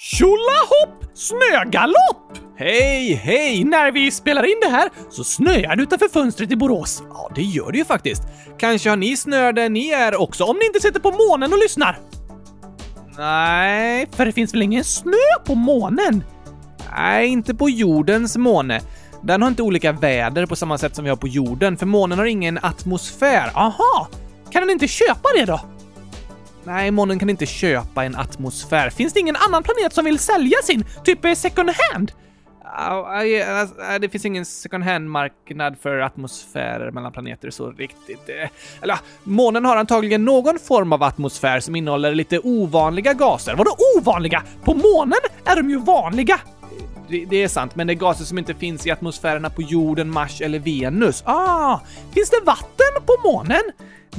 Tjolahopp! Snögalopp! Hej, hej! När vi spelar in det här så snöar det utanför fönstret i Borås. Ja, det gör det ju faktiskt. Kanske har ni snö där ni är också, om ni inte sitter på månen och lyssnar? Nej, för det finns väl ingen snö på månen? Nej, inte på jordens måne. Den har inte olika väder på samma sätt som vi har på jorden, för månen har ingen atmosfär. Aha! Kan den inte köpa det då? Nej, månen kan inte köpa en atmosfär. Finns det ingen annan planet som vill sälja sin, typ eh, second hand? Alltså, det finns ingen second hand-marknad för atmosfärer mellan planeter så riktigt. Eh. Eller månen har antagligen någon form av atmosfär som innehåller lite ovanliga gaser. Vadå ovanliga? På månen är de ju vanliga! Det, det, är sant, men det är gaser som inte finns i atmosfärerna på jorden, Mars eller Venus. Ah, finns det vatten på månen?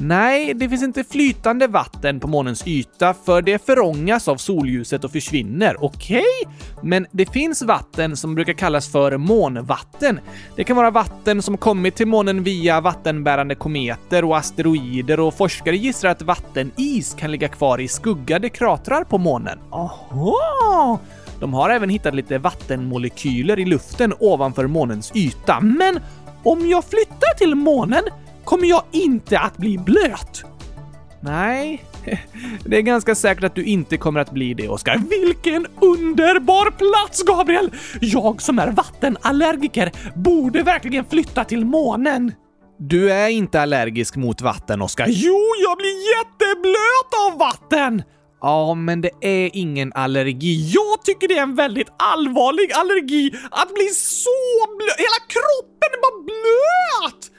Nej, det finns inte flytande vatten på månens yta för det förångas av solljuset och försvinner. Okej? Okay? Men det finns vatten som brukar kallas för månvatten. Det kan vara vatten som kommit till månen via vattenbärande kometer och asteroider och forskare gissar att vattenis kan ligga kvar i skuggade kratrar på månen. Aha! De har även hittat lite vattenmolekyler i luften ovanför månens yta. Men om jag flyttar till månen kommer jag inte att bli blöt. Nej, det är ganska säkert att du inte kommer att bli det, Oskar. Vilken underbar plats, Gabriel! Jag som är vattenallergiker borde verkligen flytta till månen. Du är inte allergisk mot vatten, Oskar. Jo, jag blir jätteblöt av vatten! Ja, men det är ingen allergi. Jag tycker det är en väldigt allvarlig allergi att bli så blöt. Hela kroppen är bara blöt!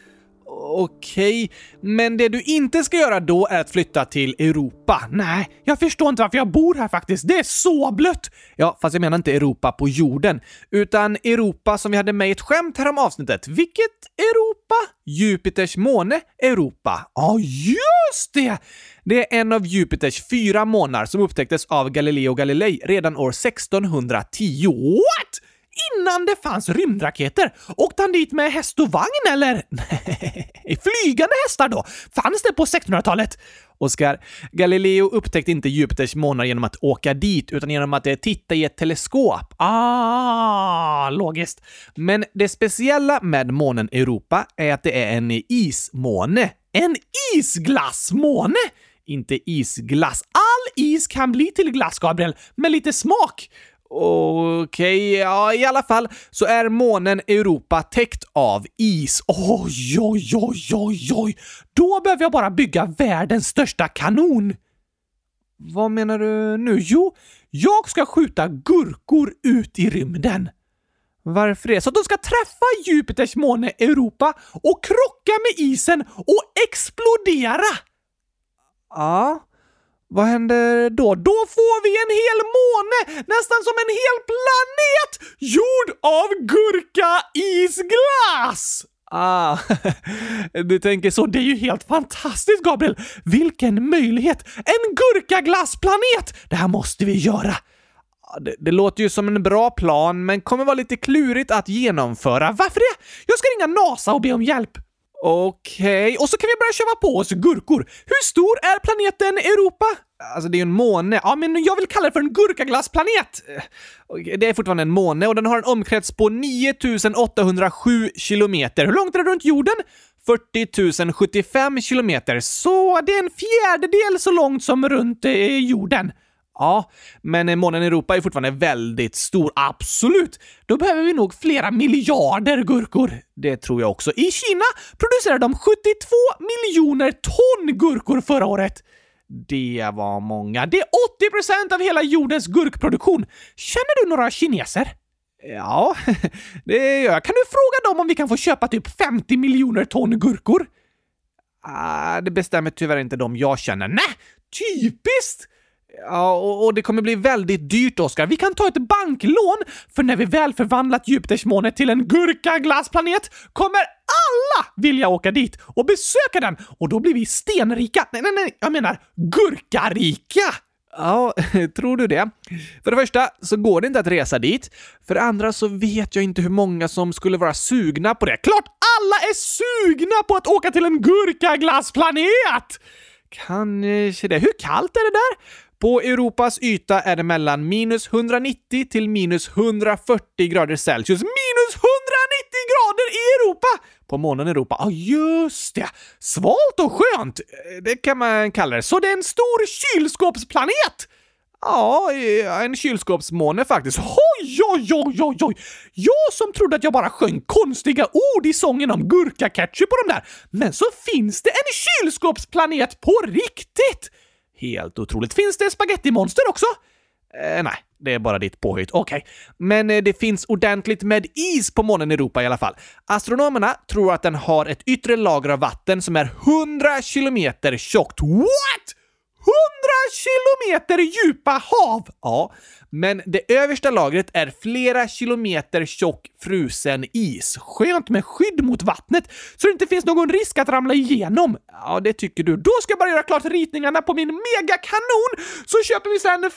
Okej, okay. men det du inte ska göra då är att flytta till Europa. Nej, jag förstår inte varför jag bor här faktiskt. Det är så blött! Ja, fast jag menar inte Europa på jorden, utan Europa som vi hade med i ett skämt här om avsnittet. Vilket Europa? Jupiters måne Europa. Ja, just det! Det är en av Jupiters fyra månar som upptäcktes av Galileo Galilei redan år 1610. What? Innan det fanns rymdraketer. Åkte han dit med häst och vagn eller? Nej, flygande hästar då? Fanns det på 1600-talet? Oskar, Galileo upptäckte inte Jupiters månar genom att åka dit, utan genom att eh, titta i ett teleskop. Ah, logiskt. Men det speciella med månen Europa är att det är en ismåne. En isglassmåne? Inte isglass. All is kan bli till glass, Gabriel, med lite smak. Okej, okay, ja i alla fall så är månen Europa täckt av is. Oj, oj, oj, oj, oj! Då behöver jag bara bygga världens största kanon! Vad menar du nu? Jo, jag ska skjuta gurkor ut i rymden. Varför det? Så att de ska träffa Jupiters måne Europa och krocka med isen och explodera! Ja, vad händer då? Då får vi en hel måne! Nästan som en hel planet! Gjord av gurka-isglass! Ah, du tänker så. Det är ju helt fantastiskt, Gabriel! Vilken möjlighet! En gurkaglassplanet! Det här måste vi göra! Ah, det, det, låter ju som en bra plan, men kommer vara lite klurigt att genomföra. Varför det? Jag ska ringa NASA och be om hjälp. Okej, okay. och så kan vi börja köpa på oss gurkor. Hur stor är planeten Europa? Alltså det är ju en måne. Ja, men jag vill kalla det för en gurkaglassplanet! Det är fortfarande en måne och den har en omkrets på 9807 kilometer. Hur långt är det runt jorden? 40 075 kilometer. Så det är en fjärdedel så långt som runt eh, jorden. Ja, men månen Europa är fortfarande väldigt stor. Absolut! Då behöver vi nog flera miljarder gurkor. Det tror jag också. I Kina producerade de 72 miljoner ton gurkor förra året. Det var många. Det är 80 procent av hela jordens gurkproduktion. Känner du några kineser? Ja, det gör jag. Kan du fråga dem om vi kan få köpa typ 50 miljoner ton gurkor? Ah, det bestämmer tyvärr inte de jag känner. Nej, typiskt! Ja, och, och, det kommer bli väldigt dyrt, Oskar. Vi kan ta ett banklån, för när vi väl förvandlat Jupitersmånet till en gurkaglassplanet kommer alla vilja åka dit och besöka den och då blir vi stenrika. Nej, nej, nej, jag menar gurkarika! Ja, tror du det? För det första så går det inte att resa dit. För det andra så vet jag inte hur många som skulle vara sugna på det. Klart alla är sugna på att åka till en gurkaglassplanet! Kanske eh, det. Hur kallt är det där? På Europas yta är det mellan minus 190 till minus 140 grader Celsius. Minus 190 grader i Europa! På månen Europa. Ja, just det! Svalt och skönt! Eh, det kan man kalla det. Så det är en stor kylskåpsplanet! Ja, eh, en kylskåpsmåne faktiskt. Oj, oj, oj, oj, oj! Jag som trodde att jag bara sjöng konstiga ord i sången om gurkaketchup och de där. Men så finns det en kylskåpsplanet på riktigt! Helt otroligt. Finns det spagettimonster också? Eh, nej, det är bara ditt påhitt. Okej. Okay. Men eh, det finns ordentligt med is på månen Europa i alla fall. Astronomerna tror att den har ett yttre lager av vatten som är 100 kilometer tjockt. What? 100 kilometer djupa hav! Ja, men det översta lagret är flera kilometer tjock frusen is. Skönt med skydd mot vattnet, så det inte finns någon risk att ramla igenom. Ja, det tycker du. Då ska jag bara göra klart ritningarna på min megakanon, så köper vi sedan 50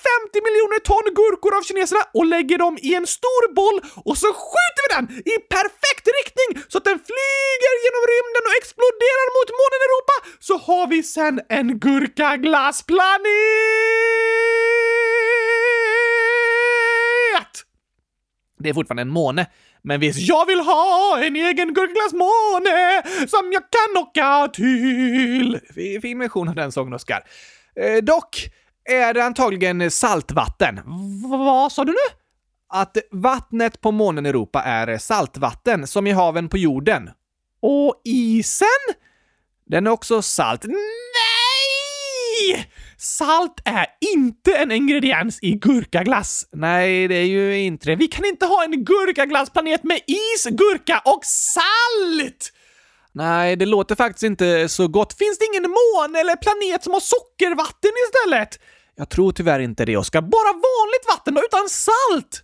miljoner ton gurkor av kineserna och lägger dem i en stor boll och så skjuter vi den i perfekt riktning så att den flyger genom rymden och exploderar mot månen Europa, så har vi sen en gurkaglassplanet! Det är fortfarande en måne. Men visst, jag vill ha en egen gurkaglassmåne som jag kan åka till. Fin version av den sången, Oskar. Eh, dock är det antagligen saltvatten. V vad sa du nu? Att vattnet på månen Europa är saltvatten, som i haven på jorden. Och isen? Den är också salt. Nej! Salt är inte en ingrediens i gurkaglass. Nej, det är ju inte det. Vi kan inte ha en gurkaglassplanet med is, gurka och salt! Nej, det låter faktiskt inte så gott. Finns det ingen måne eller planet som har sockervatten istället? Jag tror tyvärr inte det, Oskar. Bara vanligt vatten då, utan salt!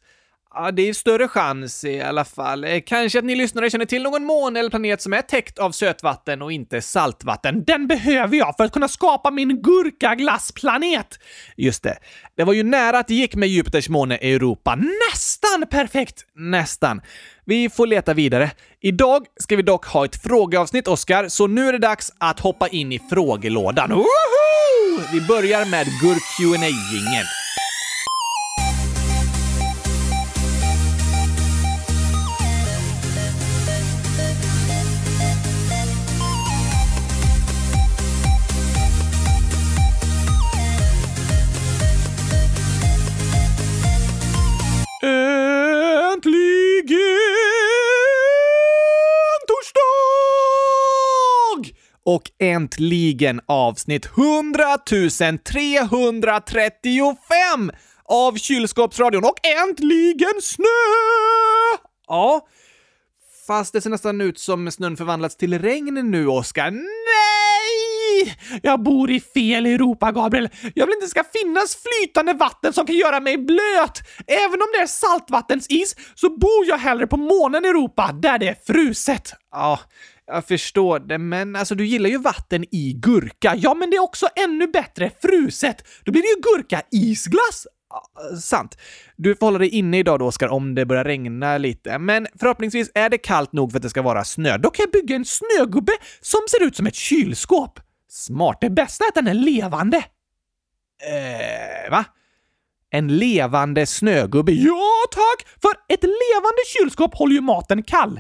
Ja, det är större chans i alla fall. Eh, kanske att ni lyssnare känner till någon måne eller planet som är täckt av sötvatten och inte saltvatten. Den behöver jag för att kunna skapa min gurkaglassplanet! Just det. Det var ju nära att det gick med Jupiters måne i Europa. Nästan perfekt! Nästan. Vi får leta vidare. Idag ska vi dock ha ett frågeavsnitt, Oskar, så nu är det dags att hoppa in i frågelådan. Woho! Vi börjar med gurk qa jingeln och äntligen avsnitt 100 335 av Kylskåpsradion och äntligen snö! Ja, fast det ser nästan ut som snön förvandlats till regn nu, Oskar. Nej! Jag bor i fel Europa, Gabriel. Jag vill inte det ska finnas flytande vatten som kan göra mig blöt. Även om det är saltvattensis så bor jag hellre på månen Europa, där det är fruset. Ja, jag förstår det, men alltså du gillar ju vatten i gurka. Ja, men det är också ännu bättre fruset. Då blir det ju gurka-isglass. Ja, sant. Du får hålla dig inne idag då, Oskar, om det börjar regna lite. Men förhoppningsvis är det kallt nog för att det ska vara snö. Då kan jag bygga en snögubbe som ser ut som ett kylskåp. Smart. Det bästa är att den är levande. Eh, va? En levande snögubbe? Ja, tack! För ett levande kylskåp håller ju maten kall.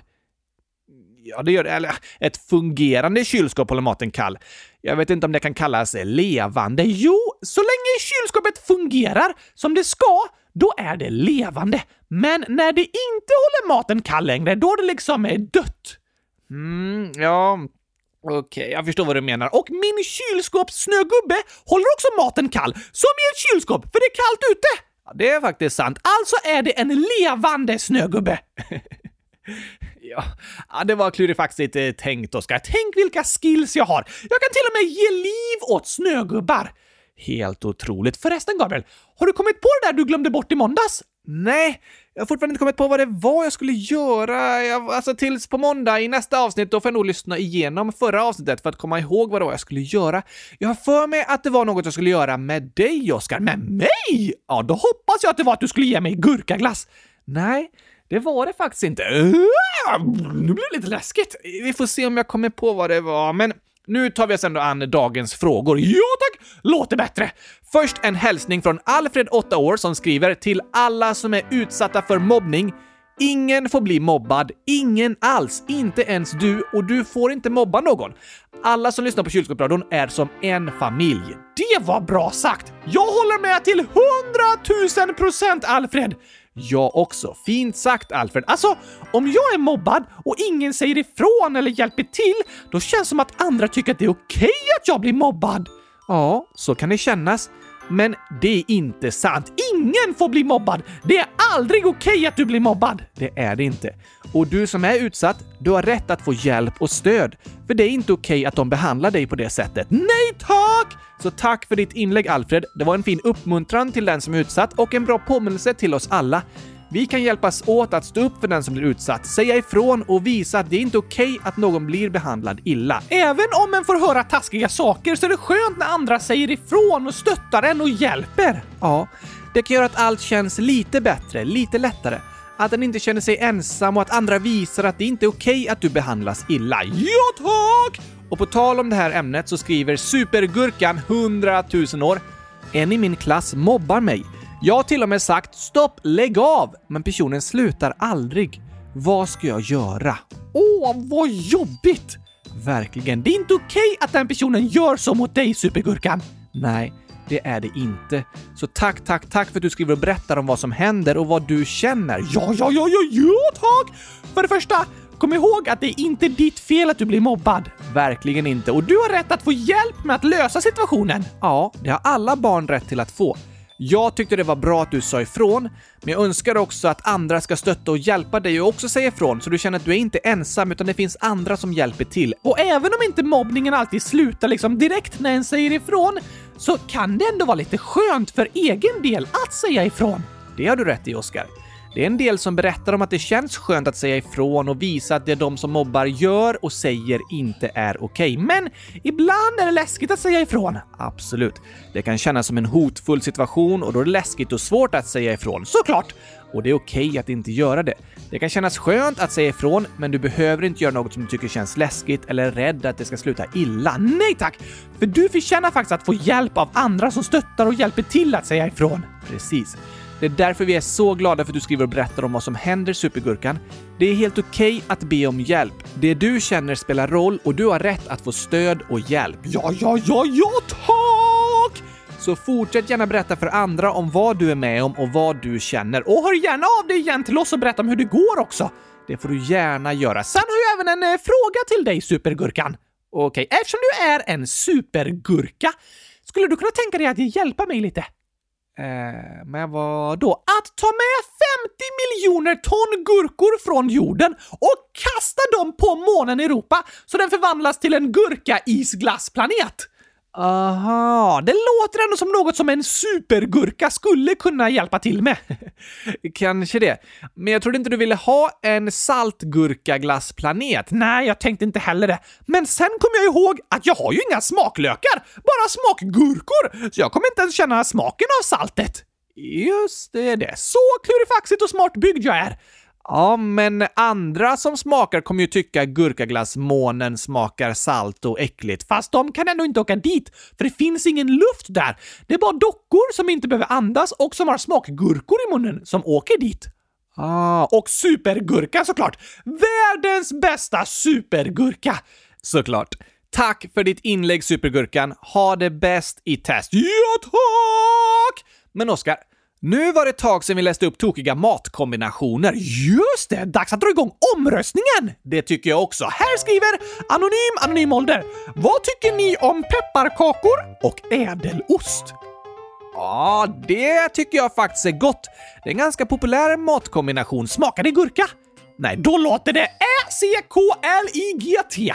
Ja, det gör det. Eller ett fungerande kylskåp håller maten kall. Jag vet inte om det kan kallas levande. Jo, så länge kylskåpet fungerar som det ska, då är det levande. Men när det inte håller maten kall längre, då är det liksom eh, dött. Mm, ja, Okej, okay, jag förstår vad du menar. Och min kylskåpssnögubbe håller också maten kall, som i ett kylskåp, för det är kallt ute! Ja, det är faktiskt sant. Alltså är det en levande snögubbe. Ja, det var klurifaxigt tänkt, Oskar. Tänk vilka skills jag har! Jag kan till och med ge liv åt snögubbar! Helt otroligt. Förresten, Gabriel, har du kommit på det där du glömde bort i måndags? Nej, jag har fortfarande inte kommit på vad det var jag skulle göra. Jag, alltså tills på måndag i nästa avsnitt, då får jag nog lyssna igenom förra avsnittet för att komma ihåg vad det var jag skulle göra. Jag har för mig att det var något jag skulle göra med dig, Oskar. Med mig? Ja, då hoppas jag att det var att du skulle ge mig gurkaglass. Nej, det var det faktiskt inte. Uh, nu blev det lite läskigt. Vi får se om jag kommer på vad det var, men Nu tar vi oss ändå an dagens frågor. Ja tack! Låter bättre! Först en hälsning från Alfred, 8 år, som skriver till alla som är utsatta för mobbning. Ingen får bli mobbad, ingen alls, inte ens du och du får inte mobba någon. Alla som lyssnar på Kylskåpsradion är som en familj. Det var bra sagt! Jag håller med till 100 000 procent, Alfred! Jag också. Fint sagt, Alfred. Alltså, om jag är mobbad och ingen säger ifrån eller hjälper till, då känns det som att andra tycker att det är okej att jag blir mobbad. Ja, så kan det kännas. Men det är inte sant. Ingen får bli mobbad! Det är aldrig okej att du blir mobbad! Det är det inte. Och du som är utsatt, du har rätt att få hjälp och stöd. För det är inte okej att de behandlar dig på det sättet. Nej tack! Så tack för ditt inlägg Alfred. Det var en fin uppmuntran till den som är utsatt och en bra påminnelse till oss alla. Vi kan hjälpas åt att stå upp för den som blir utsatt, säga ifrån och visa att det är inte okej att någon blir behandlad illa. Även om en får höra taskiga saker så är det skönt när andra säger ifrån och stöttar en och hjälper. Ja, det kan göra att allt känns lite bättre, lite lättare. Att den inte känner sig ensam och att andra visar att det inte är okej att du behandlas illa. Ja tack! Och på tal om det här ämnet så skriver Supergurkan 100 000 år. En i min klass mobbar mig. Jag har till och med sagt “stopp, lägg av” men personen slutar aldrig. Vad ska jag göra? Åh, vad jobbigt! Verkligen. Det är inte okej att den personen gör så mot dig, Supergurkan. Nej, det är det inte. Så tack, tack, tack för att du skriver och berättar om vad som händer och vad du känner. Ja, ja, ja, ja, ja, tack! För det första, kom ihåg att det är inte ditt fel att du blir mobbad. Verkligen inte. Och du har rätt att få hjälp med att lösa situationen. Ja, det har alla barn rätt till att få. Jag tyckte det var bra att du sa ifrån, men jag önskar också att andra ska stötta och hjälpa dig och också säga ifrån så du känner att du är inte ensam utan det finns andra som hjälper till. Och även om inte mobbningen alltid slutar liksom direkt när en säger ifrån så kan det ändå vara lite skönt för egen del att säga ifrån. Det har du rätt i, Oskar. Det är en del som berättar om att det känns skönt att säga ifrån och visa att det de som mobbar gör och säger inte är okej. Men ibland är det läskigt att säga ifrån. Absolut. Det kan kännas som en hotfull situation och då är det läskigt och svårt att säga ifrån. Såklart! Och det är okej att inte göra det. Det kan kännas skönt att säga ifrån, men du behöver inte göra något som du tycker känns läskigt eller är rädd att det ska sluta illa. Nej tack! För du förtjänar faktiskt att få hjälp av andra som stöttar och hjälper till att säga ifrån. Precis. Det är därför vi är så glada för att du skriver och berättar om vad som händer Supergurkan. Det är helt okej okay att be om hjälp. Det du känner spelar roll och du har rätt att få stöd och hjälp. Ja, ja, ja, ja, tack! Så fortsätt gärna berätta för andra om vad du är med om och vad du känner. Och hör gärna av dig igen till oss och berätta om hur det går också. Det får du gärna göra. Sen har jag även en eh, fråga till dig, Supergurkan. Okej, okay. eftersom du är en supergurka, skulle du kunna tänka dig att hjälpa mig lite? Eh, men vad då? Att ta med 50 miljoner ton gurkor från jorden och kasta dem på månen Europa så den förvandlas till en gurka-isglassplanet. Aha, det låter ändå som något som en supergurka skulle kunna hjälpa till med. Kanske det. Men jag trodde inte du ville ha en saltgurkaglassplanet. Nej, jag tänkte inte heller det. Men sen kom jag ihåg att jag har ju inga smaklökar, bara smakgurkor, så jag kommer inte ens känna smaken av saltet. Just det, det. Så klurifaxigt och smart byggd jag är. Ja, men andra som smakar kommer ju tycka gurkaglassmånen smakar salt och äckligt. Fast de kan ändå inte åka dit, för det finns ingen luft där. Det är bara dockor som inte behöver andas och som har smakgurkor i munnen som åker dit. Ah, och supergurka såklart! Världens bästa supergurka! Såklart. Tack för ditt inlägg Supergurkan. Ha det bäst i test. Ja, tack! Men Oskar, nu var det ett tag sedan vi läste upp tokiga matkombinationer. Just det! Dags att dra igång omröstningen! Det tycker jag också. Här skriver Anonym Anonym Ålder. Vad tycker ni om pepparkakor och ädelost? Ja, det tycker jag faktiskt är gott. Det är en ganska populär matkombination. Smakar det gurka? Nej, då låter det Ä-C-K-L-I-G-T.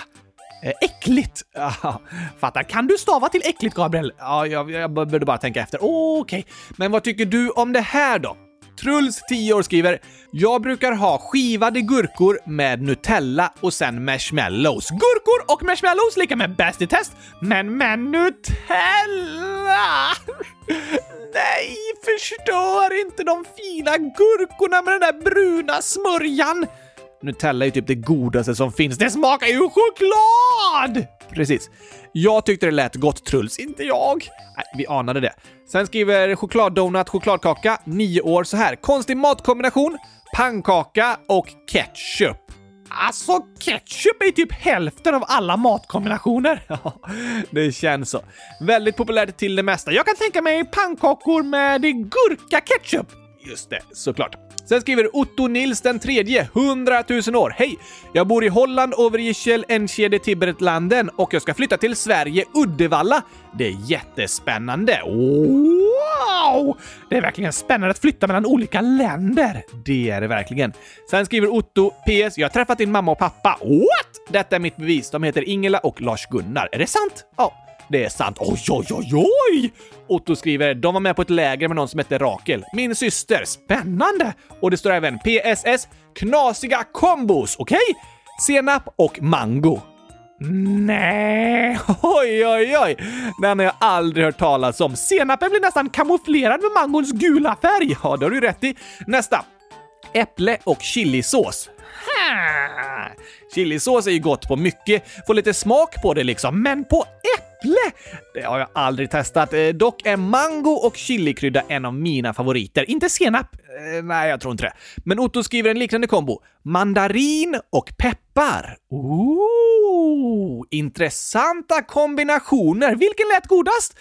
Eh, äckligt! Aha, fattar. Kan du stava till äckligt, Gabriel? Ja, jag, jag behövde bara tänka efter. Okej, okay. men vad tycker du om det här då? Truls, 10 år, skriver “Jag brukar ha skivade gurkor med Nutella och sen marshmallows. Gurkor och marshmallows lika med bäst i test, men med Nutella! Nej, förstör inte de fina gurkorna med den där bruna smörjan! Nutella är ju typ det godaste som finns. Det smakar ju choklad! Precis. Jag tyckte det lät gott, Truls. Inte jag. Nej, vi anade det. Sen skriver chokladdonut chokladkaka, 9 år, så här. Konstig matkombination, pannkaka och ketchup. Alltså, ketchup är typ hälften av alla matkombinationer. Ja, det känns så. Väldigt populärt till det mesta. Jag kan tänka mig pannkakor med gurka-ketchup. Just det, såklart. Sen skriver Otto Nils den tredje, 100 000 år. Hej! Jag bor i Holland, Overijssel, Enschede, Tiberetlanden och jag ska flytta till Sverige, Uddevalla. Det är jättespännande. Wow! Det är verkligen spännande att flytta mellan olika länder. Det är det verkligen. Sen skriver Otto PS. Jag har träffat din mamma och pappa. What? Detta är mitt bevis. De heter Ingela och Lars-Gunnar. Är det sant? Ja. Det är sant. Oj, oj, oj, oj! Otto skriver de var med på ett läger med någon som hette Rakel. Min syster. Spännande! Och det står även PSS. Knasiga kombos, okej? Okay? Senap och mango. Nej, oj, oj, oj! Den har jag aldrig hört talas om. Senapen blir nästan kamouflerad med mangons gula färg. Ja, det har du rätt i. Nästa. Äpple och chilisås. Chilisås är ju gott på mycket, får lite smak på det liksom, men på äpple? Det har jag aldrig testat. Eh, dock är mango och chilikrydda en av mina favoriter. Inte senap? Eh, nej, jag tror inte det. Men Otto skriver en liknande kombo. Mandarin och peppar. Ooh, intressanta kombinationer. Vilken lät godast?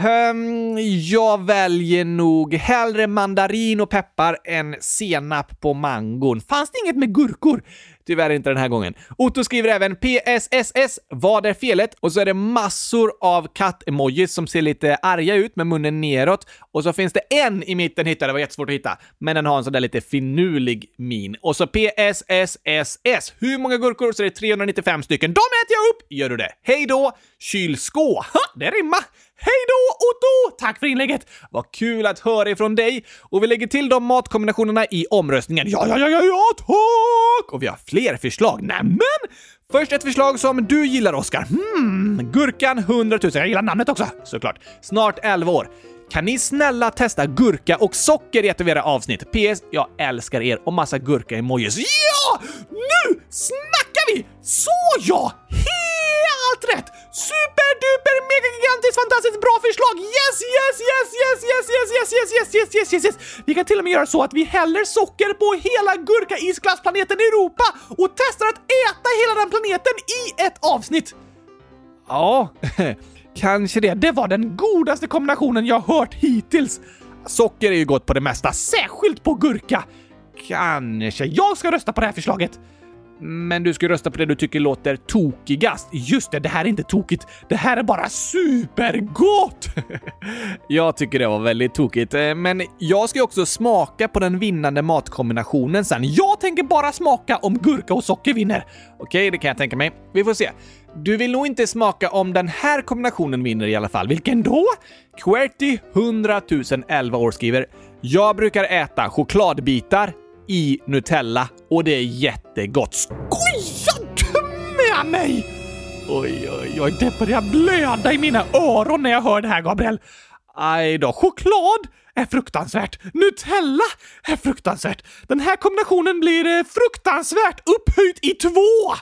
Um, jag väljer nog hellre mandarin och peppar än senap på mangon. Fanns det inget med gurkor? Tyvärr inte den här gången. Otto skriver även PSSS, vad är felet? Och så är det massor av katt-emojis som ser lite arga ut med munnen neråt. Och så finns det en i mitten hittade, det var jättesvårt att hitta, men den har en sån där lite finurlig min. Och så PSSSS, hur många gurkor? Så det är 395 stycken. De äter jag upp! Gör du det? Hej då! Kylskå! Ha, det rimmar! Hej då Otto! Tack för inlägget! Vad kul att höra ifrån dig! Och vi lägger till de matkombinationerna i omröstningen. Ja, ja, ja, ja, ja, tack! Och vi har fler förslag. Nämen! Först ett förslag som du gillar, Oskar. Hmm, Gurkan 100 000. Jag gillar namnet också, såklart. Snart 11 år. Kan ni snälla testa gurka och socker i ett av era avsnitt? PS. Jag älskar er och massa gurka-emojis. Ja! Nu snackar vi! Så ja! Helt rätt! Superduper mega gigantiskt fantastiskt bra förslag! Yes, yes, yes, yes, yes, yes, yes, yes, yes, yes, yes, yes, yes! Vi kan till och med göra så att vi häller socker på hela gurka-isglassplaneten Europa och testar att äta hela den planeten i ett avsnitt! Ja, kanske det. Det var den godaste kombinationen jag hört hittills. Socker är ju gott på det mesta, särskilt på gurka. Kanske. Jag ska rösta på det här förslaget. Men du ska rösta på det du tycker låter tokigast. Just det, det här är inte tokigt. Det här är bara supergott! jag tycker det var väldigt tokigt, eh, men jag ska också smaka på den vinnande matkombinationen sen. Jag tänker bara smaka om gurka och socker vinner. Okej, det kan jag tänka mig. Vi får se. Du vill nog inte smaka om den här kombinationen vinner i alla fall. Vilken då? QWERTY 100 011 år skriver “Jag brukar äta chokladbitar i Nutella och det är jättegott. Skojar du med mig? Oj, oj, oj, det börjar blöda i mina öron när jag hör det här, Gabriel. Aj då, choklad är fruktansvärt. Nutella är fruktansvärt. Den här kombinationen blir eh, fruktansvärt upphöjt i två.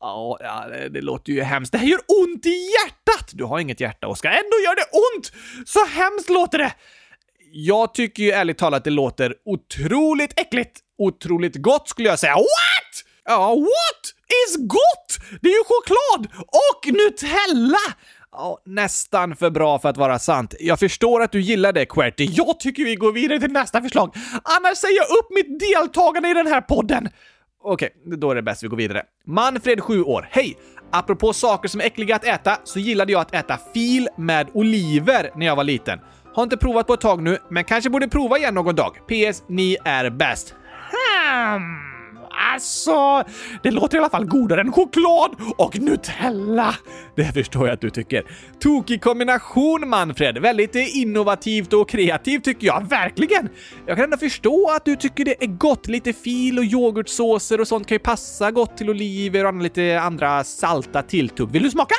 Ja, det, det låter ju hemskt. Det här gör ont i hjärtat! Du har inget hjärta, Oskar. Ändå gör det ont! Så hemskt låter det! Jag tycker ju ärligt talat att det låter otroligt äckligt. Otroligt gott skulle jag säga. What? Ja, what is gott? Det är ju choklad och Nutella! Ja, nästan för bra för att vara sant. Jag förstår att du gillar det, Querty. Jag tycker vi går vidare till nästa förslag. Annars säger jag upp mitt deltagande i den här podden. Okej, då är det bäst vi går vidare. Manfred, 7 år. Hej! Apropå saker som är äckliga att äta så gillade jag att äta fil med oliver när jag var liten. Har inte provat på ett tag nu, men kanske borde prova igen någon dag. PS. Ni är bäst. Hmm. Alltså, det låter i alla fall godare än choklad och Nutella. Det förstår jag att du tycker. Tokig kombination, Manfred. Väldigt innovativt och kreativt tycker jag. Verkligen! Jag kan ändå förstå att du tycker det är gott. Lite fil och yoghurtsåser och sånt kan ju passa gott till oliver och lite andra salta tilltugg. Vill du smaka?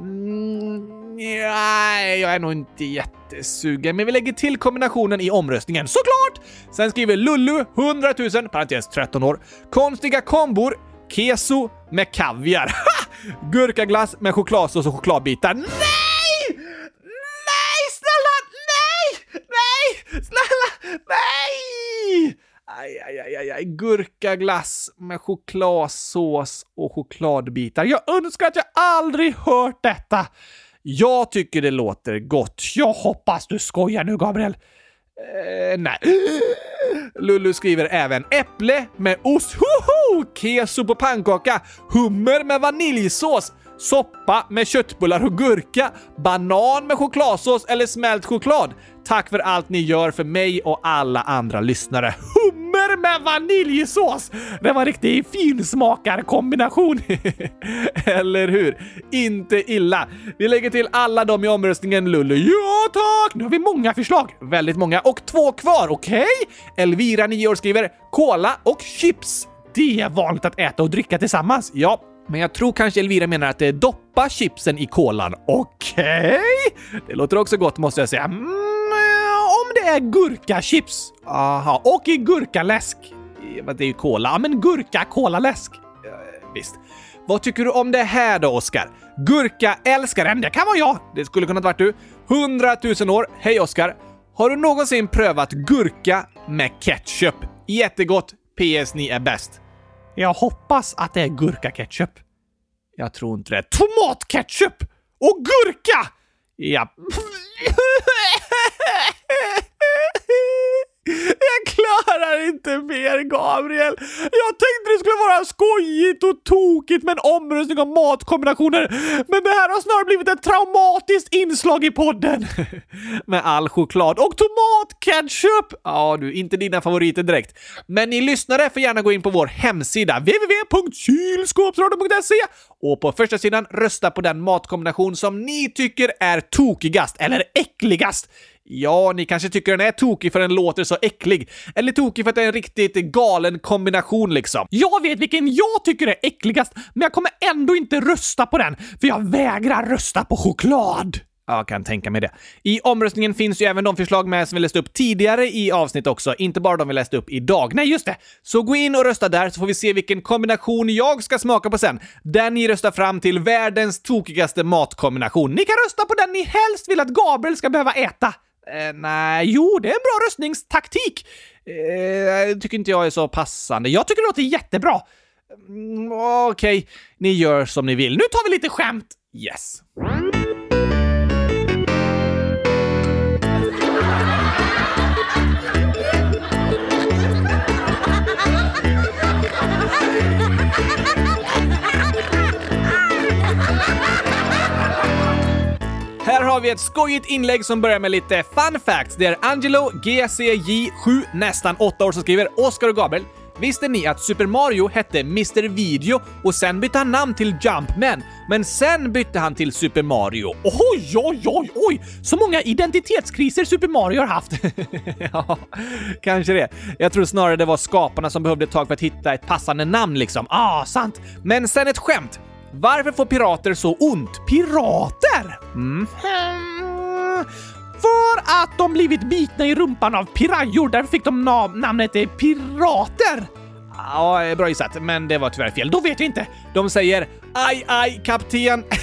Mm, Nej, jag är nog inte jättesugen, men vi lägger till kombinationen i omröstningen, såklart! Sen skriver Lullu, 100 000, parentes 13 år, konstiga kombor, keso med kaviar. Gurkaglass med chokladsås och chokladbitar. Nej! Nej, snälla, nej! Nej, snälla, nej! Aj, aj, aj, aj, aj. Gurkaglass med chokladsås och chokladbitar. Jag önskar att jag aldrig hört detta. Jag tycker det låter gott. Jag hoppas du skojar nu, Gabriel. Eh, nej. Lullu skriver även äpple med ost, hoho! keso på pannkaka, hummer med vaniljsås, soppa med köttbullar och gurka, banan med chokladsås eller smält choklad. Tack för allt ni gör för mig och alla andra lyssnare. Hum med vaniljsås! Det var en riktig finsmakarkombination. Eller hur? Inte illa. Vi lägger till alla dem i omröstningen Lullu. Ja tack! Nu har vi många förslag. Väldigt många. Och två kvar, okej? Okay? Elvira, 9 år, skriver cola och chips. Det är vanligt att äta och dricka tillsammans. Ja, men jag tror kanske Elvira menar att det är doppa chipsen i kolan. Okej? Okay. Det låter också gott måste jag säga. Mm, det är gurkachips. Aha, och i gurkaläsk. Det är ju cola. Ja, men gurka-kolaläsk. Visst. Vad tycker du om det här då, Oskar? Gurka-älskaren, det kan vara jag. Det skulle kunnat varit du. 100 000 år. Hej Oskar! Har du någonsin prövat gurka med ketchup? Jättegott. PS, ni är bäst. Jag hoppas att det är gurkaketchup. Jag tror inte det. Tomatketchup! Och gurka! Ja. Jag klarar inte mer, Gabriel! Jag tänkte det skulle vara skojigt och tokigt med en omröstning om matkombinationer, men det här har snarare blivit ett traumatiskt inslag i podden. med all choklad och tomatketchup! Ja du, inte dina favoriter direkt. Men ni lyssnare får gärna gå in på vår hemsida www.kylskåpsradion.se och på första sidan rösta på den matkombination som ni tycker är tokigast eller äckligast. Ja, ni kanske tycker den är tokig för den låter så äcklig. Eller tokig för att det är en riktigt galen kombination liksom. Jag vet vilken jag tycker är äckligast, men jag kommer ändå inte rösta på den, för jag vägrar rösta på choklad. Jag kan tänka mig det. I omröstningen finns ju även de förslag med som vi läste upp tidigare i avsnitt också, inte bara de vi läste upp idag. Nej, just det! Så gå in och rösta där så får vi se vilken kombination jag ska smaka på sen. Den ni röstar fram till världens tokigaste matkombination. Ni kan rösta på den ni helst vill att Gabriel ska behöva äta. Eh, nej, jo, det är en bra röstningstaktik. Eh, tycker inte jag är så passande. Jag tycker det låter jättebra. Mm, Okej, okay. ni gör som ni vill. Nu tar vi lite skämt. Yes. Har vi ett skojigt inlägg som börjar med lite fun facts. Det är Angelo GCJ7, nästan 8 år, som skriver “Oskar och Gabriel, Visste ni att Super Mario hette Mr Video och sen bytte han namn till Jumpman, men sen bytte han till Super Mario? Oj, oj, oj, oj! Så många identitetskriser Super Mario har haft! ja, kanske det. Jag tror snarare det var skaparna som behövde ett tag för att hitta ett passande namn liksom. Ah, sant! Men sen ett skämt. Varför får pirater så ont? Pirater? Mm. För att de blivit bitna i rumpan av pirajor. Därför fick de namnet eh, pirater. Ja, eh, bra gissat, men det var tyvärr fel. Då vet jag inte. De säger aj, aj, kapten.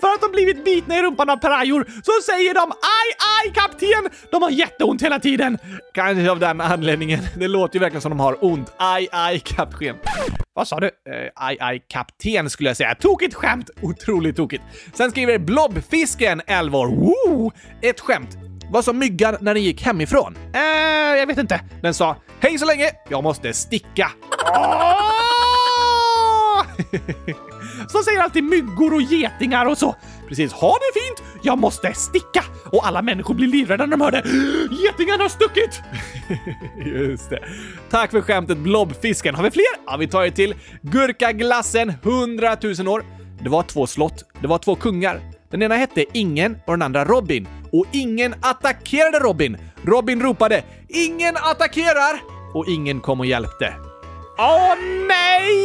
För att de blivit bitna i rumpan av pirajor så säger de aj, aj, kapten! De har jätteont hela tiden. Kanske av den anledningen. Det låter ju verkligen som de har ont. Aj, aj, kapten. Vad sa du? Uh, aj, aj, kapten skulle jag säga. Tokigt skämt! Otroligt tokigt. Sen skriver Blobfisken 11 år. Woo! Ett skämt. Vad sa myggan när den gick hemifrån? Eh, jag vet inte. Den sa “Hej så länge, jag måste sticka”. som säger alltid myggor och getingar och så. Precis, ha det fint! Jag måste sticka! Och alla människor blir livrädda när de hör det. Getingarna har stuckit! Just det. Tack för skämtet Blobfisken. Har vi fler? Ja, vi tar ju till. Gurkaglassen 100 000 år. Det var två slott. Det var två kungar. Den ena hette Ingen och den andra Robin. Och ingen attackerade Robin. Robin ropade “Ingen attackerar!” och ingen kom och hjälpte. Åh nej!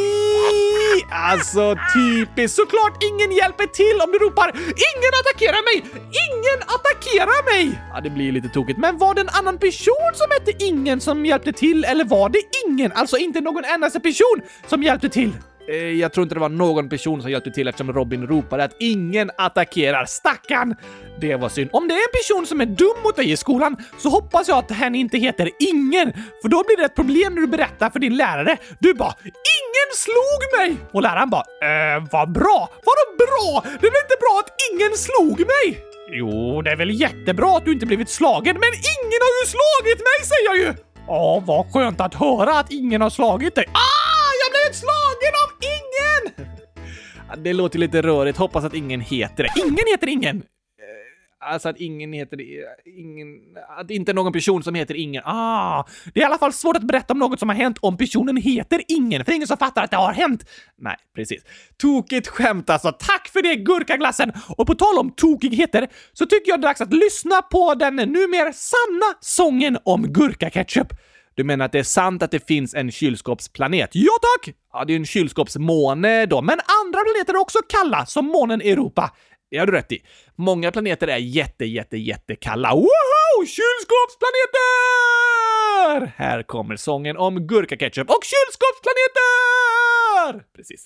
Alltså typiskt. Såklart ingen hjälper till om du ropar “Ingen attackerar mig! Ingen attackerar mig!” Ja, det blir lite tokigt. Men var det en annan person som hette Ingen som hjälpte till eller var det ingen, alltså inte någon endaste person som hjälpte till? Eh, jag tror inte det var någon person som hjälpte till eftersom Robin ropade att ingen attackerar. Stackarn! Det var synd. Om det är en person som är dum mot dig i skolan så hoppas jag att hen inte heter Ingen, för då blir det ett problem när du berättar för din lärare. Du bara “Ingen slog mig!” och läraren bara “Eh, vad bra? Vadå bra? Det är väl inte bra att ingen slog mig?” Jo, det är väl jättebra att du inte blivit slagen, men ingen har ju slagit mig säger jag ju! Ja, vad skönt att höra att ingen har slagit dig. Ah, tagen av ingen! Det låter lite rörigt. Hoppas att ingen heter det. Ingen heter ingen. Eh, alltså att ingen heter eh, ingen... Att inte någon person som heter ingen. Ah, det är i alla fall svårt att berätta om något som har hänt om personen heter ingen, för ingen som fattar att det har hänt. Nej, precis. Tokigt skämt alltså. Tack för det, gurkaglassen! Och på tal om tokigheter så tycker jag det är dags att lyssna på den numera sanna sången om gurkaketchup. Du menar att det är sant att det finns en kylskåpsplanet? Ja tack! Ja, det är en kylskåpsmåne då, men Andra planeter är också kalla, som månen Europa. det har du rätt i. Många planeter är jätte, jätte, jättekalla. Woho! Kylskåpsplaneter! Här kommer sången om gurkaketchup och kylskåpsplaneter! Precis.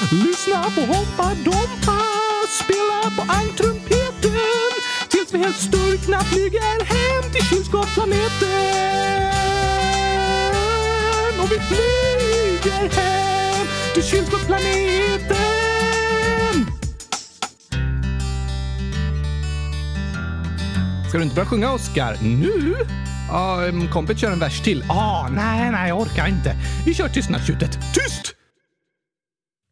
Lyssna på Hoppa Dompa, spela på ankrumpeten tills vi helt sturkna flyger hem till kylskåpsplaneten. Och vi flyger hem till kylskåpsplaneten. Ska du inte börja sjunga, Oscar? Nu? Ja, kompet kör en vers till. Ah, nej, nej, jag orkar inte. Vi kör tystnadstjutet. Tyst!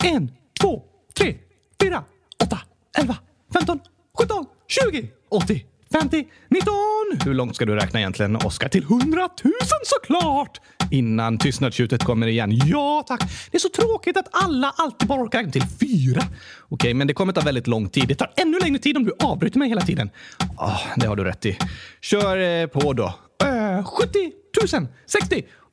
En, två, tre, fyra, åtta, elva, femton, sjutton, tjugo, åttio, femtio, nitton. Hur långt ska du räkna egentligen, Oscar? Till hundratusen såklart! Innan tystnadstjutet kommer igen. Ja, tack. Det är så tråkigt att alla alltid bara orkar räkna till fyra. Okej, men det kommer ta väldigt lång tid. Det tar ännu längre tid om du avbryter mig hela tiden. Oh, det har du rätt i. Kör eh, på då. Uh, 70 000, 60,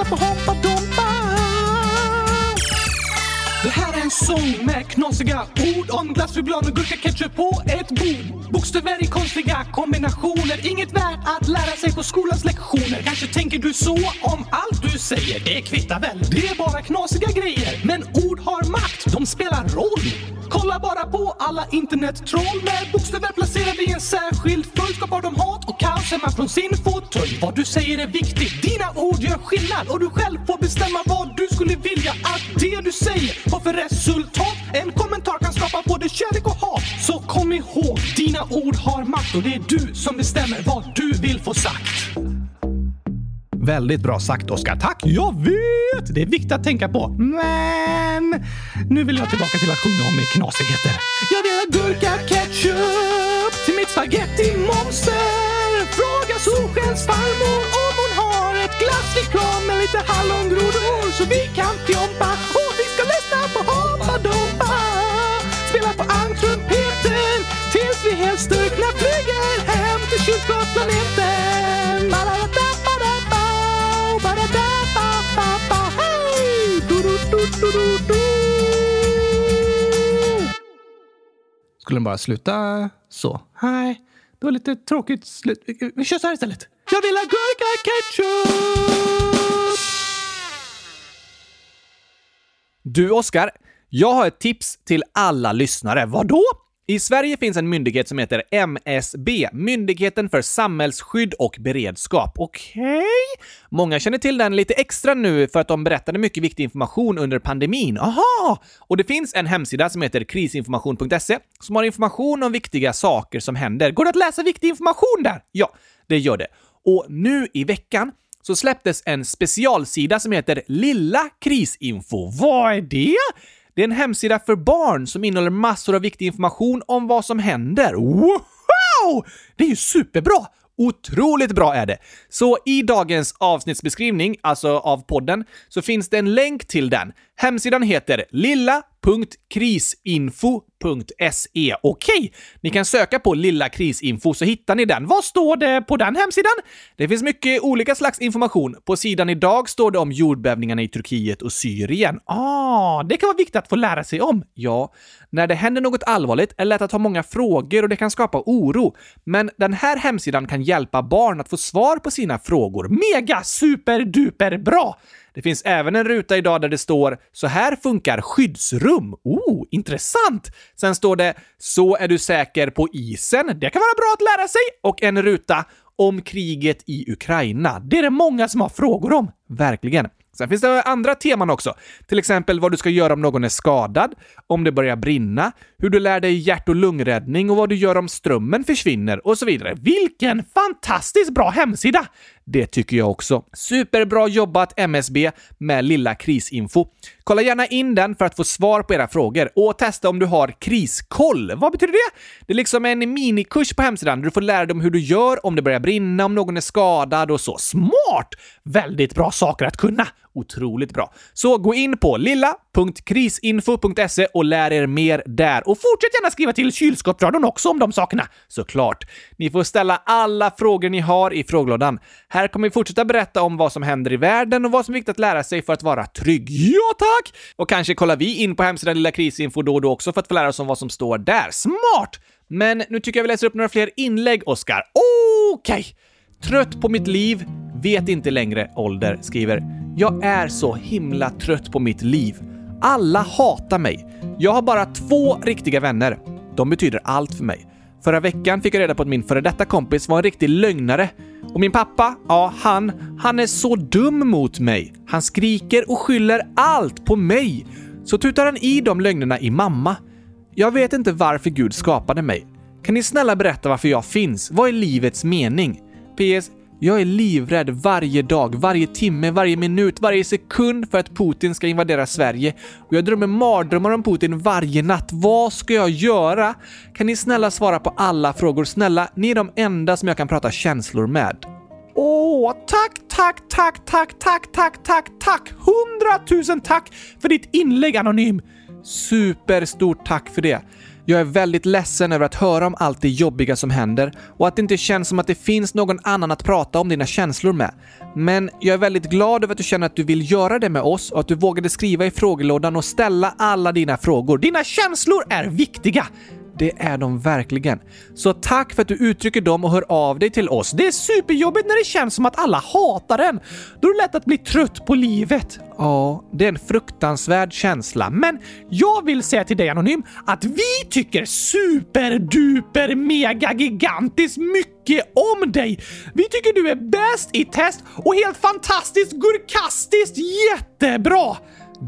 Lyssna på Hoppa Dompa. Det här är en sång med knasiga ord om glass, choklad och gurkaketchup på ett bord. Bokstäver i konstiga kombinationer, inget värt att lära sig på skolans lektioner. Kanske tänker du så om allt du säger, det kvittar väl. Det är bara knasiga grejer, men ord har makt, de spelar roll. Kolla bara på alla internettroll med bokstäver placerade i en särskild följd skapar de hat och kaos hemma från sin fåtölj. Vad du säger är viktigt, dina ord gör skillnad och du själv får bestämma vad du skulle vilja att det du säger har för resultat. En kommentar kan skapa både kärlek och hat kom ihåg, dina ord har makt och det är du som bestämmer vad du vill få sagt. Väldigt bra sagt, Oscar. Tack! Jag vet! Det är viktigt att tänka på. Men nu vill jag tillbaka till att sjunga om knasigheter. Jag vill ha gurka ketchup till mitt spaghetti-monster. Fråga Solskens farmor om hon har ett glassflygplan med lite hallongrodor så vi kan fjompa stukna flyger hem till kylskåpsplaneten. Skulle den bara sluta så? Nej, det var lite tråkigt slut. Vi kör så här istället. Jag vill ha gurka ketchup! Du, Oskar. Jag har ett tips till alla lyssnare. Vadå? I Sverige finns en myndighet som heter MSB, Myndigheten för samhällsskydd och beredskap. Okej? Många känner till den lite extra nu för att de berättade mycket viktig information under pandemin. Aha! Och det finns en hemsida som heter krisinformation.se som har information om viktiga saker som händer. Går det att läsa viktig information där? Ja, det gör det. Och nu i veckan så släpptes en specialsida som heter Lilla Krisinfo. Vad är det? Det är en hemsida för barn som innehåller massor av viktig information om vad som händer. Wow! Det är ju superbra! Otroligt bra är det! Så i dagens avsnittsbeskrivning, alltså av podden, så finns det en länk till den. Hemsidan heter krisinfo.se. Okej, ni kan söka på Lilla Krisinfo så hittar ni den. Vad står det på den hemsidan? Det finns mycket olika slags information. På sidan idag står det om jordbävningarna i Turkiet och Syrien. Ah, det kan vara viktigt att få lära sig om. Ja, när det händer något allvarligt är det lätt att ha många frågor och det kan skapa oro. Men den här hemsidan kan hjälpa barn att få svar på sina frågor. Mega super duper bra! Det finns även en ruta idag där det står “Så här funkar skyddsrum”. Oh, intressant! Sen står det “Så är du säker på isen”. Det kan vara bra att lära sig. Och en ruta om kriget i Ukraina. Det är det många som har frågor om. Verkligen. Sen finns det andra teman också. Till exempel vad du ska göra om någon är skadad, om det börjar brinna, hur du lär dig hjärt och lungräddning och vad du gör om strömmen försvinner och så vidare. Vilken fantastiskt bra hemsida! Det tycker jag också. Superbra jobbat MSB med Lilla Krisinfo. Kolla gärna in den för att få svar på era frågor och testa om du har kriskoll. Vad betyder det? Det är liksom en minikurs på hemsidan där du får lära dig om hur du gör om det börjar brinna, om någon är skadad och så. Smart! Väldigt bra saker att kunna. Otroligt bra. Så gå in på lilla.krisinfo.se och lär er mer där. Och fortsätt gärna skriva till kylskåpsradion också om de sakerna, såklart. Ni får ställa alla frågor ni har i frågelådan. Här kommer vi fortsätta berätta om vad som händer i världen och vad som är viktigt att lära sig för att vara trygg. Ja, tack! Och kanske kollar vi in på hemsidan Lilla Krisinfo då och då också för att få lära oss om vad som står där. Smart! Men nu tycker jag vi läser upp några fler inlägg, Oskar. Okej! Trött på mitt liv, vet inte längre ålder, skriver “Jag är så himla trött på mitt liv. Alla hatar mig. Jag har bara två riktiga vänner. De betyder allt för mig. Förra veckan fick jag reda på att min före detta kompis var en riktig lögnare. Och min pappa, ja, han, han är så dum mot mig. Han skriker och skyller allt på mig. Så tutar han i de lögnerna i mamma. Jag vet inte varför Gud skapade mig. Kan ni snälla berätta varför jag finns? Vad är livets mening? PS. Jag är livrädd varje dag, varje timme, varje minut, varje sekund för att Putin ska invadera Sverige. Och jag drömmer mardrömmar om Putin varje natt. Vad ska jag göra? Kan ni snälla svara på alla frågor? Snälla, ni är de enda som jag kan prata känslor med. Åh, tack, tack, tack, tack, tack, tack, tack, tack! Hundratusen tack för ditt inlägg, Anonym! Superstort tack för det. Jag är väldigt ledsen över att höra om allt det jobbiga som händer och att det inte känns som att det finns någon annan att prata om dina känslor med. Men jag är väldigt glad över att du känner att du vill göra det med oss och att du vågade skriva i frågelådan och ställa alla dina frågor. Dina känslor är viktiga! Det är de verkligen. Så tack för att du uttrycker dem och hör av dig till oss. Det är superjobbigt när det känns som att alla hatar en. Då är det lätt att bli trött på livet. Ja, det är en fruktansvärd känsla. Men jag vill säga till dig Anonym att vi tycker superduper mega gigantiskt mycket om dig. Vi tycker du är bäst i test och helt fantastiskt gurkastiskt jättebra.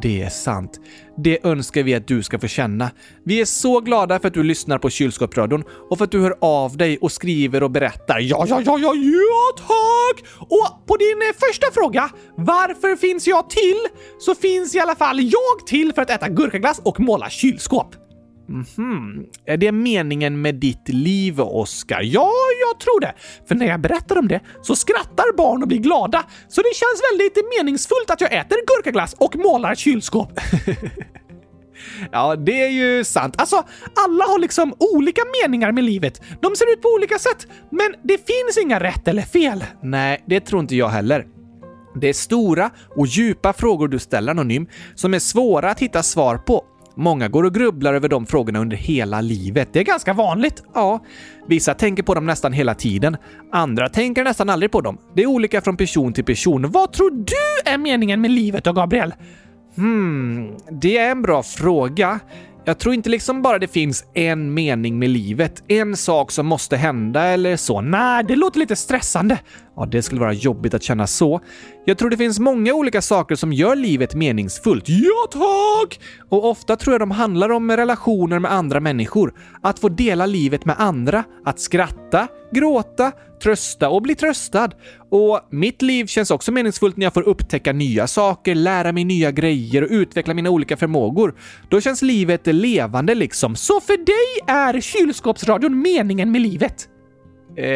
Det är sant. Det önskar vi att du ska få känna. Vi är så glada för att du lyssnar på Kylskåpsradion och för att du hör av dig och skriver och berättar. Ja, ja, ja, ja, ja, tack! Och på din eh, första fråga, varför finns jag till? Så finns i alla fall jag till för att äta gurkaglass och måla kylskåp. Mhm. Är det meningen med ditt liv, Oskar? Ja, jag tror det. För när jag berättar om det så skrattar barn och blir glada. Så det känns väldigt meningsfullt att jag äter gurkaglass och målar kylskåp. Ja, det är ju sant. Alltså, alla har liksom olika meningar med livet. De ser ut på olika sätt, men det finns inga rätt eller fel. Nej, det tror inte jag heller. Det är stora och djupa frågor du ställer Anonym som är svåra att hitta svar på. Många går och grubblar över de frågorna under hela livet. Det är ganska vanligt. Ja, vissa tänker på dem nästan hela tiden. Andra tänker nästan aldrig på dem. Det är olika från person till person. Vad tror du är meningen med livet då, Gabriel? Hmm, det är en bra fråga. Jag tror inte liksom bara det finns en mening med livet, en sak som måste hända eller så. Nej, det låter lite stressande. Ja, det skulle vara jobbigt att känna så. Jag tror det finns många olika saker som gör livet meningsfullt. Ja, tack! Och ofta tror jag de handlar om relationer med andra människor. Att få dela livet med andra. Att skratta, gråta, trösta och bli tröstad. Och mitt liv känns också meningsfullt när jag får upptäcka nya saker, lära mig nya grejer och utveckla mina olika förmågor. Då känns livet levande liksom. Så för dig är kylskåpsradion meningen med livet? Eh,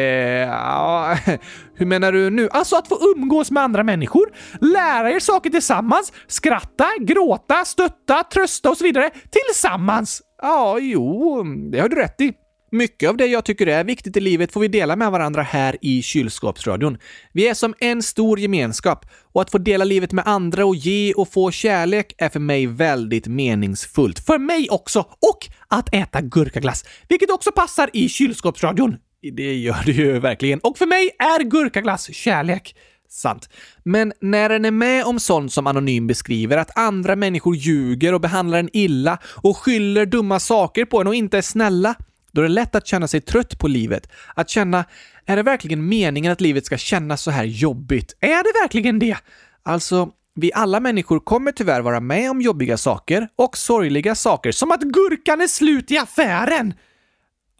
ja, hur menar du nu? Alltså att få umgås med andra människor, lära er saker tillsammans, skratta, gråta, stötta, trösta och så vidare tillsammans. Ja, jo, det har du rätt i. Mycket av det jag tycker är viktigt i livet får vi dela med varandra här i kylskåpsradion. Vi är som en stor gemenskap och att få dela livet med andra och ge och få kärlek är för mig väldigt meningsfullt. För mig också! Och att äta gurkaglass, vilket också passar i kylskåpsradion. Det gör det ju verkligen. Och för mig är gurkaglass kärlek. Sant. Men när den är med om sånt som Anonym beskriver, att andra människor ljuger och behandlar en illa och skyller dumma saker på en och inte är snälla, då är det lätt att känna sig trött på livet. Att känna, är det verkligen meningen att livet ska kännas så här jobbigt? Är det verkligen det? Alltså, vi alla människor kommer tyvärr vara med om jobbiga saker och sorgliga saker, som att gurkan är slut i affären.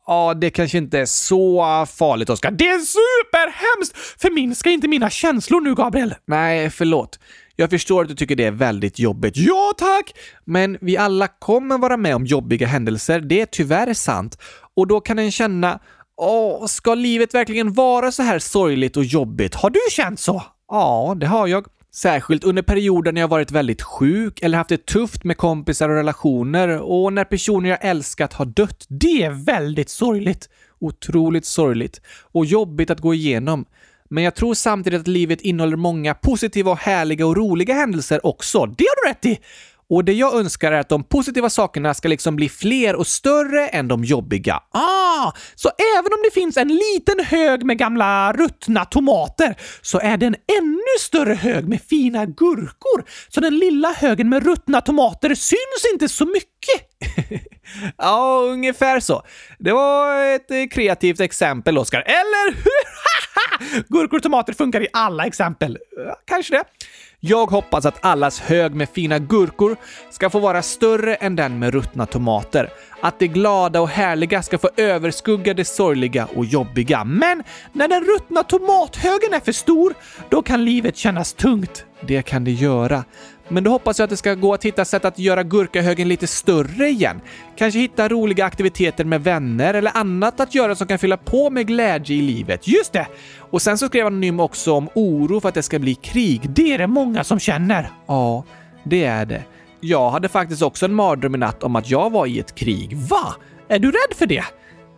Ja, det kanske inte är så farligt, Oskar. Det är superhemskt! Förminska inte mina känslor nu, Gabriel. Nej, förlåt. Jag förstår att du tycker det är väldigt jobbigt. Ja, tack! Men vi alla kommer vara med om jobbiga händelser, det är tyvärr sant. Och då kan en känna, åh, ska livet verkligen vara så här sorgligt och jobbigt? Har du känt så? Ja, det har jag. Särskilt under perioder när jag varit väldigt sjuk eller haft det tufft med kompisar och relationer och när personer jag älskat har dött. Det är väldigt sorgligt. Otroligt sorgligt och jobbigt att gå igenom. Men jag tror samtidigt att livet innehåller många positiva och härliga och roliga händelser också. Det har du rätt i! Och det jag önskar är att de positiva sakerna ska liksom bli fler och större än de jobbiga. Ah, så även om det finns en liten hög med gamla ruttna tomater så är det en ännu större hög med fina gurkor. Så den lilla högen med ruttna tomater syns inte så mycket. ja, ungefär så. Det var ett eh, kreativt exempel, Oskar. Eller hur? Gurkor och tomater funkar i alla exempel. Kanske det. Jag hoppas att allas hög med fina gurkor ska få vara större än den med ruttna tomater. Att det glada och härliga ska få överskugga det sorgliga och jobbiga. Men när den ruttna tomathögen är för stor, då kan livet kännas tungt. Det kan det göra. Men då hoppas jag att det ska gå att hitta sätt att göra gurkahögen lite större igen. Kanske hitta roliga aktiviteter med vänner eller annat att göra som kan fylla på med glädje i livet. Just det! Och sen så skrev Anonym också om oro för att det ska bli krig. Det är det många som känner. Ja, det är det. Jag hade faktiskt också en mardröm i natt om att jag var i ett krig. Va? Är du rädd för det?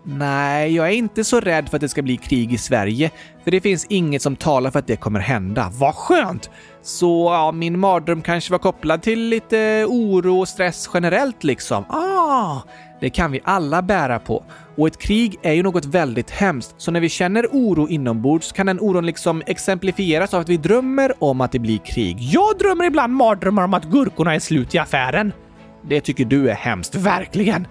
Nej, jag är inte så rädd för att det ska bli krig i Sverige, för det finns inget som talar för att det kommer hända. Vad skönt! Så ja, min mardröm kanske var kopplad till lite oro och stress generellt liksom. Ah! Det kan vi alla bära på. Och ett krig är ju något väldigt hemskt, så när vi känner oro inombords kan den oron liksom exemplifieras av att vi drömmer om att det blir krig. Jag drömmer ibland mardrömmar om att gurkorna är slut i affären. Det tycker du är hemskt. Verkligen!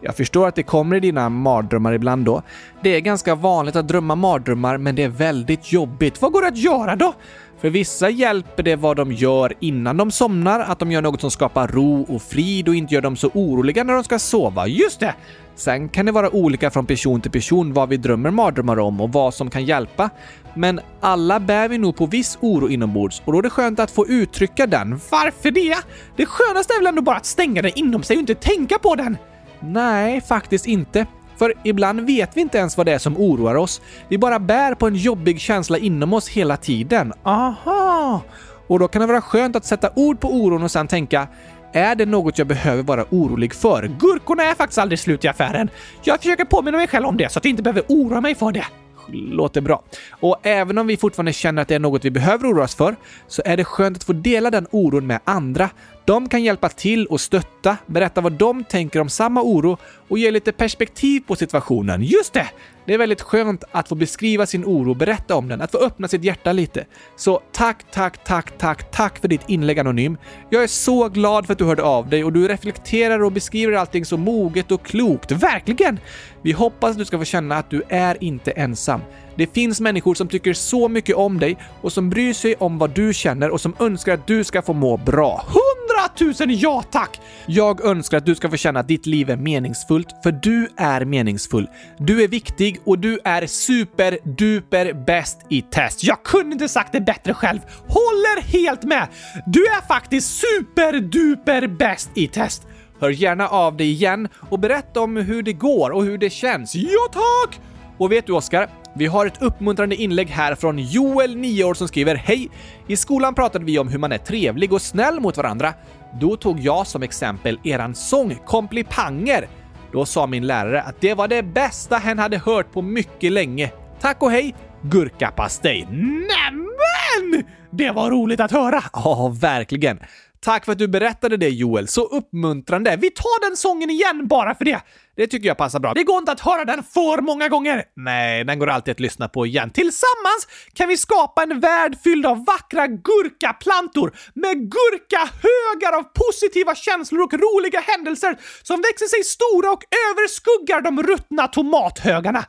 Jag förstår att det kommer i dina mardrömmar ibland då. Det är ganska vanligt att drömma mardrömmar, men det är väldigt jobbigt. Vad går det att göra då? För vissa hjälper det vad de gör innan de somnar, att de gör något som skapar ro och frid och inte gör dem så oroliga när de ska sova. Just det! Sen kan det vara olika från person till person vad vi drömmer mardrömmar om och vad som kan hjälpa. Men alla bär vi nog på viss oro inombords och då är det skönt att få uttrycka den. Varför det? Det skönaste är väl ändå bara att stänga den inom sig och inte tänka på den? Nej, faktiskt inte. För ibland vet vi inte ens vad det är som oroar oss. Vi bara bär på en jobbig känsla inom oss hela tiden. Aha! Och då kan det vara skönt att sätta ord på oron och sen tänka är det något jag behöver vara orolig för? Gurkorna är faktiskt aldrig slut i affären. Jag försöker påminna mig själv om det så att jag inte behöver oroa mig för det låter bra. Och även om vi fortfarande känner att det är något vi behöver oroa oss för, så är det skönt att få dela den oron med andra. De kan hjälpa till och stötta, berätta vad de tänker om samma oro och ge lite perspektiv på situationen. Just det! Det är väldigt skönt att få beskriva sin oro, berätta om den, att få öppna sitt hjärta lite. Så tack, tack, tack, tack, tack för ditt inlägg Anonym. Jag är så glad för att du hörde av dig och du reflekterar och beskriver allting så moget och klokt. Verkligen! Vi hoppas att du ska få känna att du är inte ensam. Det finns människor som tycker så mycket om dig och som bryr sig om vad du känner och som önskar att du ska få må bra. Hundratusen ja tack! Jag önskar att du ska få känna att ditt liv är meningsfullt, för du är meningsfull. Du är viktig och du är superduper bäst i test. Jag kunde inte sagt det bättre själv. Håller helt med! Du är faktiskt superduper bäst i test. Hör gärna av dig igen och berätta om hur det går och hur det känns. Ja tack! Och vet du Oskar? Vi har ett uppmuntrande inlägg här från Joel, 9 år, som skriver Hej! I skolan pratade vi om hur man är trevlig och snäll mot varandra. Då tog jag som exempel eran sång Komplipanger. Då sa min lärare att det var det bästa hen hade hört på mycket länge. Tack och hej! Gurkapastej. Nämen! Det var roligt att höra. Ja, verkligen. Tack för att du berättade det Joel, så uppmuntrande. Vi tar den sången igen bara för det. Det tycker jag passar bra. Det går inte att höra den för många gånger. Nej, den går alltid att lyssna på igen. Tillsammans kan vi skapa en värld fylld av vackra gurkaplantor med gurkahögar av positiva känslor och roliga händelser som växer sig stora och överskuggar de ruttna tomathögarna.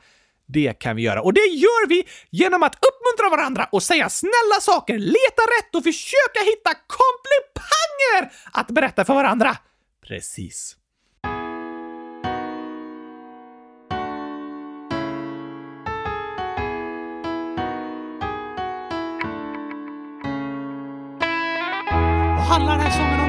Det kan vi göra. Och det gör vi genom att uppmuntra varandra och säga snälla saker, leta rätt och försöka hitta komplipanger att berätta för varandra. Precis. Vad handlar den här sången om,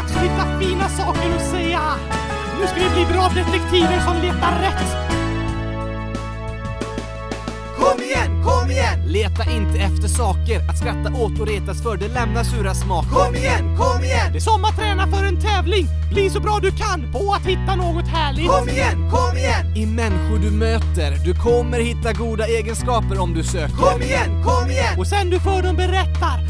Dags att hitta fina saker att säga. Nu ska vi bli bra detektiver som letar rätt. Kom igen, kom igen! Leta inte efter saker att skratta åt och retas för, det lämnar sura smaker. Kom igen, kom igen! Det är som att träna för en tävling. Bli så bra du kan på att hitta något härligt. Kom igen, kom igen! I människor du möter, du kommer hitta goda egenskaper om du söker. Kom igen, kom igen! Och sen du för dem berättar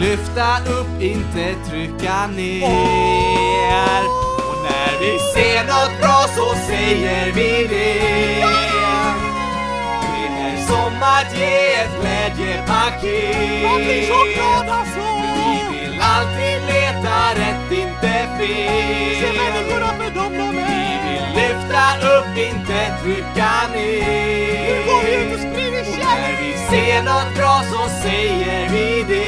Lyfta upp, inte trycka ner. Och när vi ser något bra så säger vi det. Det är som att ge ett glädjepaket. Vi vill alltid leta rätt, inte fel. Vi vill lyfta upp, inte trycka ner. Nu går vi ut och sprider när vi ser något bra så säger vi det.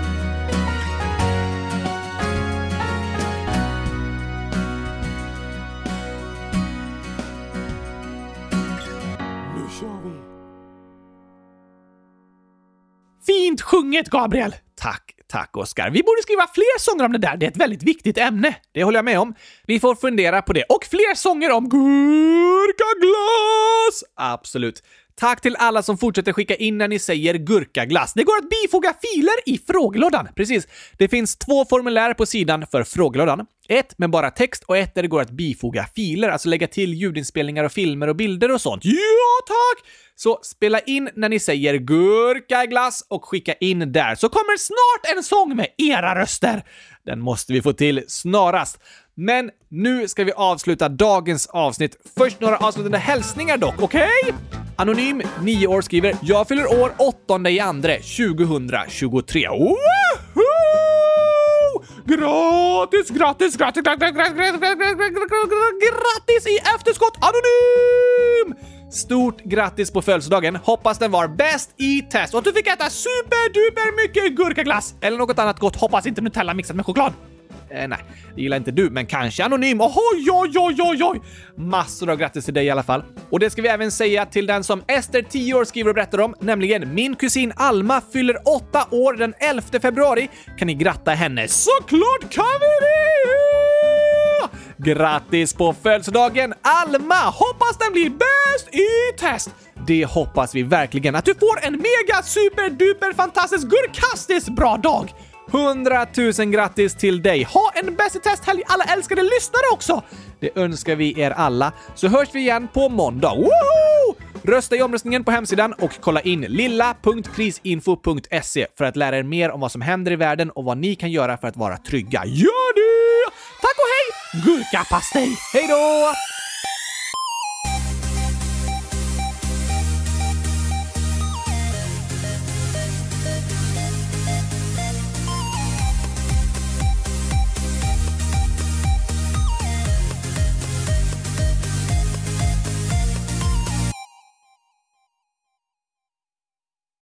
Fint sjunget, Gabriel! Tack, tack Oskar. Vi borde skriva fler sånger om det där. Det är ett väldigt viktigt ämne. Det håller jag med om. Vi får fundera på det. Och fler sånger om gurkaglass! Absolut. Tack till alla som fortsätter skicka in när ni säger gurkaglass. Det går att bifoga filer i frågelådan. Precis. Det finns två formulär på sidan för frågelådan. Ett med bara text och ett där det går att bifoga filer, alltså lägga till ljudinspelningar och filmer och bilder och sånt. Ja, tack! Så spela in när ni säger gurkaglass och skicka in där, så kommer snart en sång med era röster. Den måste vi få till snarast. Men nu ska vi avsluta dagens avsnitt. Först några avslutande hälsningar dock, okej? Okay? Anonym, 9 år, skriver “Jag fyller år 8 i andre 2023. Woho! Grattis, grattis, grattis, grattis, grattis, grattis i efterskott Anonym! Stort grattis på födelsedagen! Hoppas den var bäst i test och att du fick äta superduper mycket gurkaglass! Eller något annat gott, hoppas inte Nutella mixat med choklad. Eh, nej, det gillar inte du, men kanske anonym. Oj, oj, oj, oj, oj! Massor av grattis till dig i alla fall. Och det ska vi även säga till den som Ester, 10 år, skriver och berättar om, nämligen min kusin Alma fyller 8 år den 11 februari. Kan ni gratta henne? Såklart kan vi det! Grattis på födelsedagen Alma! Hoppas den blir bäst i test! Det hoppas vi verkligen, att du får en mega super duper fantastisk gurkastisk bra dag! 100 000 grattis till dig! Ha en bäst i testhelg alla älskade lyssnare också! Det önskar vi er alla, så hörs vi igen på måndag. Woho! Rösta i omröstningen på hemsidan och kolla in lilla.krisinfo.se för att lära er mer om vad som händer i världen och vad ni kan göra för att vara trygga. Gör det! Tack och hej! Gurkapastej! Hej då!